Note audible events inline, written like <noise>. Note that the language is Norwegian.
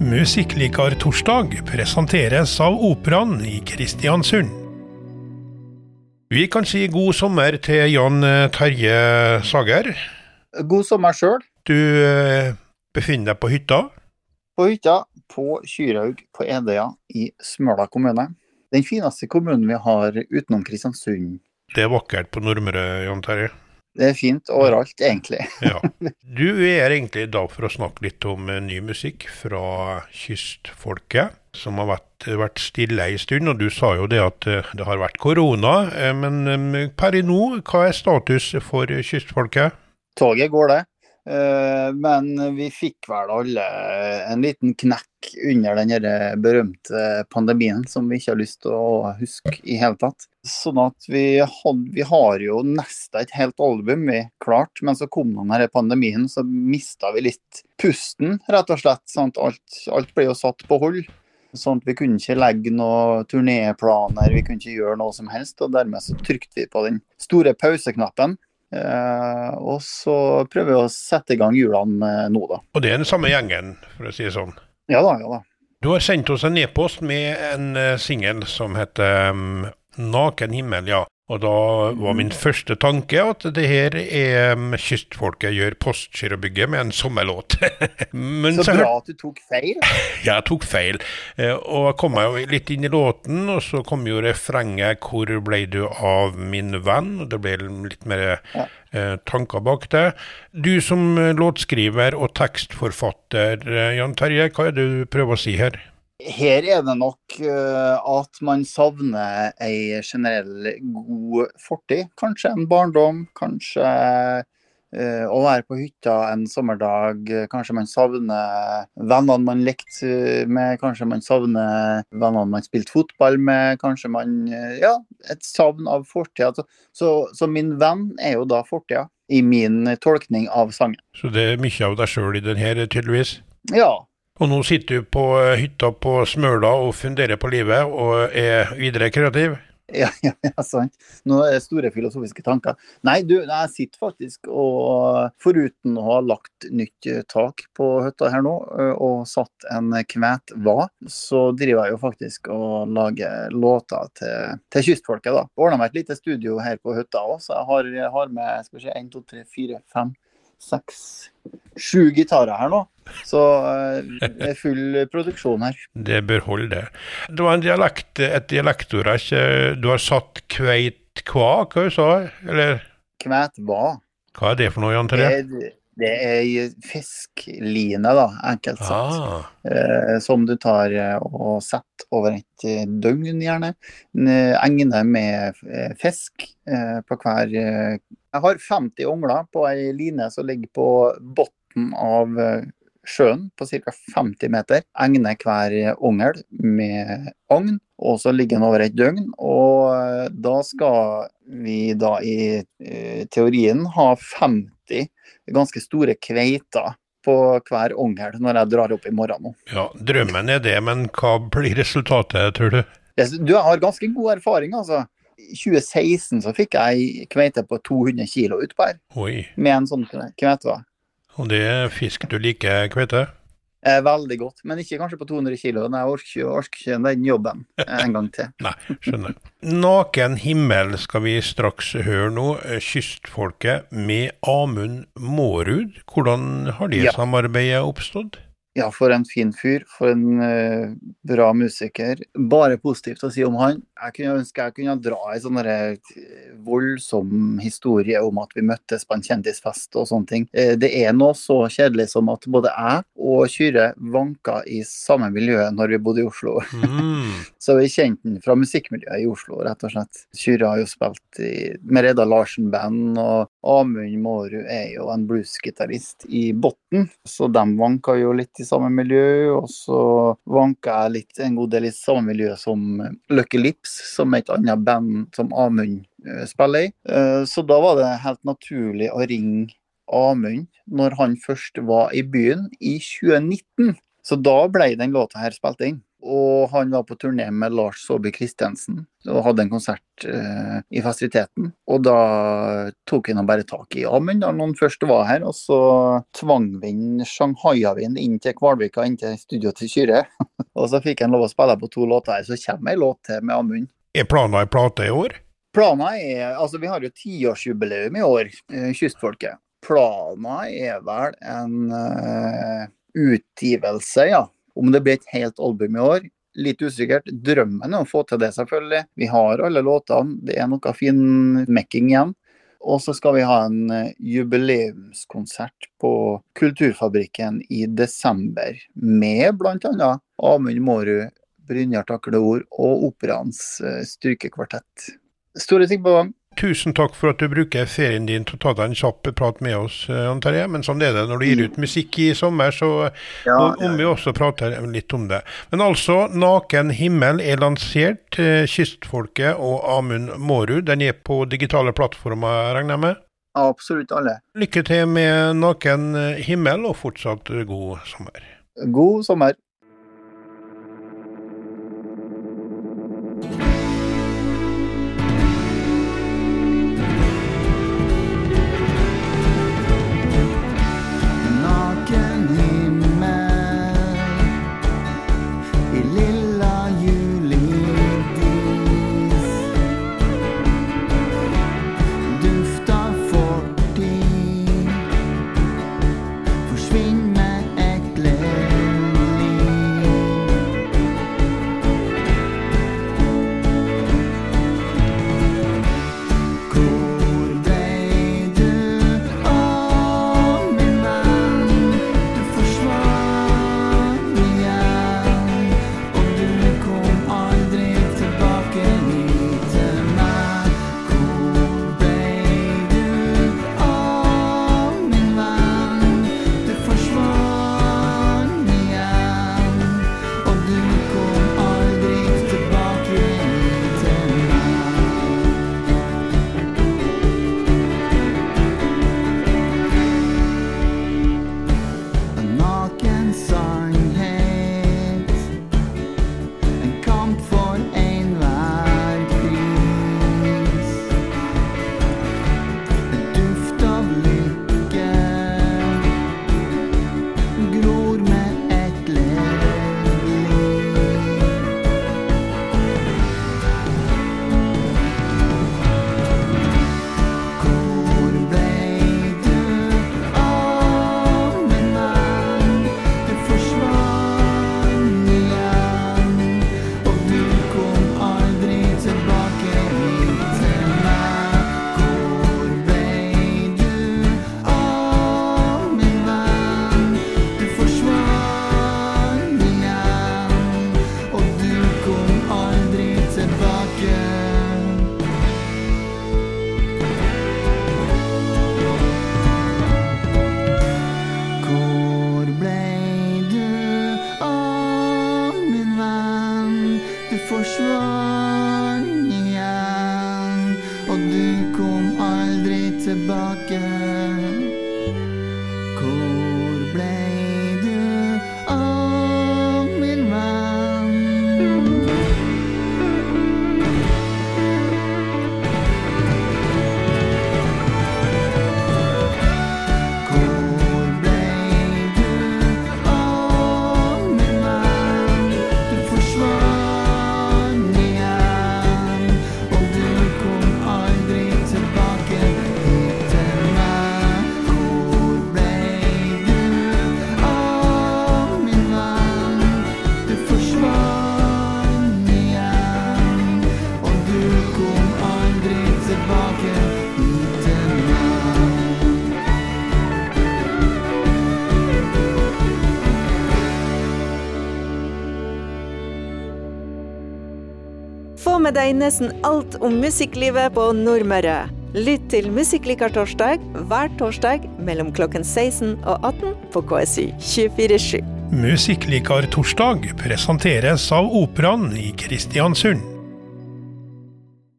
Musikklikartorsdag presenteres av Operaen i Kristiansund. Vi kan si god sommer til Jan Terje Sager. God sommer sjøl. Du eh, befinner deg på hytta. På hytta på Kyrhaug på Edøya i Smøla kommune. Den fineste kommunen vi har utenom Kristiansund. Det er vakkert på Nordmøre, Jan Terje. Det er fint overalt, egentlig. <laughs> Ja. Du er egentlig da for å snakke litt om eh, ny musikk fra kystfolket, som har vært, vært stille ei stund. Og du sa jo det at eh, det har vært korona, eh, men per i nå, hva er status for kystfolket? Toget går, det. Eh, Men vi fikk vel alle en liten knekk under den berømte pandemien som vi ikke har lyst til å huske i hele tatt. Sånn at vi, had, vi har jo nesten et helt album vi klart, men så kom denne pandemien, så mista vi litt pusten, rett og slett. Sånn alt, alt ble jo satt på hold. Sånn at vi kunne ikke legge noen turnéplaner, vi kunne ikke gjøre noe som helst. Og dermed så trykte vi på den store pauseknappen. Eh, og så prøver vi å sette i gang hjulene eh, nå, da. Og det er den samme gjengen, for å si det sånn. Ja da, ja da. Du har sendt oss en e-post med en uh, singel som heter um, 'Naken himmel', ja. Og da var min første tanke at det her er kystfolket gjør Postgirobygget med en sommerlåt. <laughs> Men Så så bra at du tok feil. <laughs> Ja, jeg tok feil. Eh, og jeg kom meg jo litt inn i låten, og så kom jo refrenget 'Hvor ble du av min venn?' Det ble litt mer Ja. eh, tanker bak det. Du som låtskriver og tekstforfatter, eh, Jan Terje, hva er det du prøver å si her? Her er det nok eh, at man savner ei generell god fortid. Kanskje en barndom, kanskje eh, å være på hytta en sommerdag. Kanskje man savner vennene man lekte med, kanskje man savner vennene man spilte fotball med. Kanskje man eh, Ja, et savn av fortida. Så, så, så min venn er jo da fortida, i min tolkning av sangen. Så det er mye av deg sjøl i den her, tydeligvis. Ja. Og nå sitter du på eh, hytta på Smøla og funderer på livet, og er videre kreativ. Ja, <laughs> ja, ja, sant. Nå er det store filosofiske tanker. Nei, du, jeg sitter faktisk og foruten å ha lagt nytt eh, tak på hytta her nå, eh, og satt en kvetva, så driver jeg jo faktisk og lager låter til, til kystfolket, da. Ordna meg et lite studio her på hytta òg, så jeg har, har med skal vi se, 1, 2, 3, 4, 5, 6, 7 gitarer her nå. Så eh, det er full produksjon her. <laughs> Det bør holde, det. Det var en dialekt, et dialektord Du har satt kveit kva, hva du sa Eller Kvæt hva Hva er det for noe, Jan Terje? er, det er fiskline, da, enkelt sagt. Ah, Eh, som du tar eh, og setter over et døgn, gjerne. Egner med fisk eh, på hver Jeg har 50 ongler på ei line som ligger på bunnen av sjøen, på ca. 50 meter. Egner hver ungel med agn, og så ligger den over et døgn. Og eh, da skal vi da i eh, teorien ha 50 ganske store kveiter på hver ungel når jeg drar opp i morgen nå. ja, drømmen er det, men hva blir resultatet, tror du? Du har ganske god erfaring, altså. I 2016 så fikk jeg ei kveite på 200 kilo utpå her, med en sånn kveite. Og det er fisk du liker, kveite? Eh, veldig godt, men ikke kanskje på 200 kilo. Nei, Jeg orker orker ikke den jobben en gang til. <laughs> Nei, skjønner. Naken himmel skal vi straks høre nå. Kystfolket med Amund Mårud. Hvordan har det Ja. samarbeidet oppstått? Ja, for en fin fyr. For en uh, bra musiker. Bare positivt å si om han. Jeg kunne ønske jeg kunne dra en sånn eh, voldsom historie om at vi møttes på en kjendisfest og sånne ting. Eh, Det er noe så kjedelig som at både jeg og Kyrre vanka i samme miljø når vi bodde i Oslo. Mm. <laughs> Så vi kjente den fra musikkmiljøet i Oslo, rett og slett. Kyrre har jo spilt i, med Reda Larsen-band, og Amund Mårud er jo en bluesgitarist i Botten, Så de vanka jo litt i samme miljø, og så vanka jeg litt en god del i samme miljø som Lucky Lips, som er et annet band som Amund eh, spiller i. Eh, Så da var det helt naturlig å ringe Amund når han først var i byen i 2019. Så da ble den låta her spilt inn. Og han var på turné med Lars Saabye Christiansen og hadde en konsert eh, i festiviteten. Og da tok han bare tak i Amund da han først var her, og så tvang vi inn inn til Kvalvika, inn til studio til Kyrre. <laughs> og så fikk han lov å spille på to låter her, så kommer ei låt til med Amund. Er planen ei plate i år? Planen er Altså, vi har jo tiårsjubileum i år, eh, Kystfolket. Planen er vel en uh, utgivelse, ja om det blir et helt album i år, litt usikkert. Drømmen er å få til det, selvfølgelig. Vi har alle låtene. Det er noe finmekking igjen. Og så skal vi ha en eh, jubileumskonsert på Kulturfabrikken i desember med bl.a. Amund Mårud, Brynjar Takleord og Operaens styrkekvartett. strykekvartett. Store ting på gang. Tusen takk for at du bruker ferien din til å ta deg en kjapp prat med oss, eh, Jan Terje. Men sånn er det når du gir ut musikk i sommer, så ja, om vi også prater litt om det. Men altså, 'Naken himmel' er lansert. Eh, Kystfolket og Amund Mårud. Den er på digitale plattformer, regner jeg med? Absolutt alle. Lykke til med 'Naken himmel', og fortsatt god sommer. God sommer. again. Med deg nesten alt om musikklivet på Nordmøre. Lytt til Musikklikartorsdag hver torsdag mellom klokken 16 og 18 på KSU 247. Musikklikartorsdag presenteres av Operaen i Kristiansund.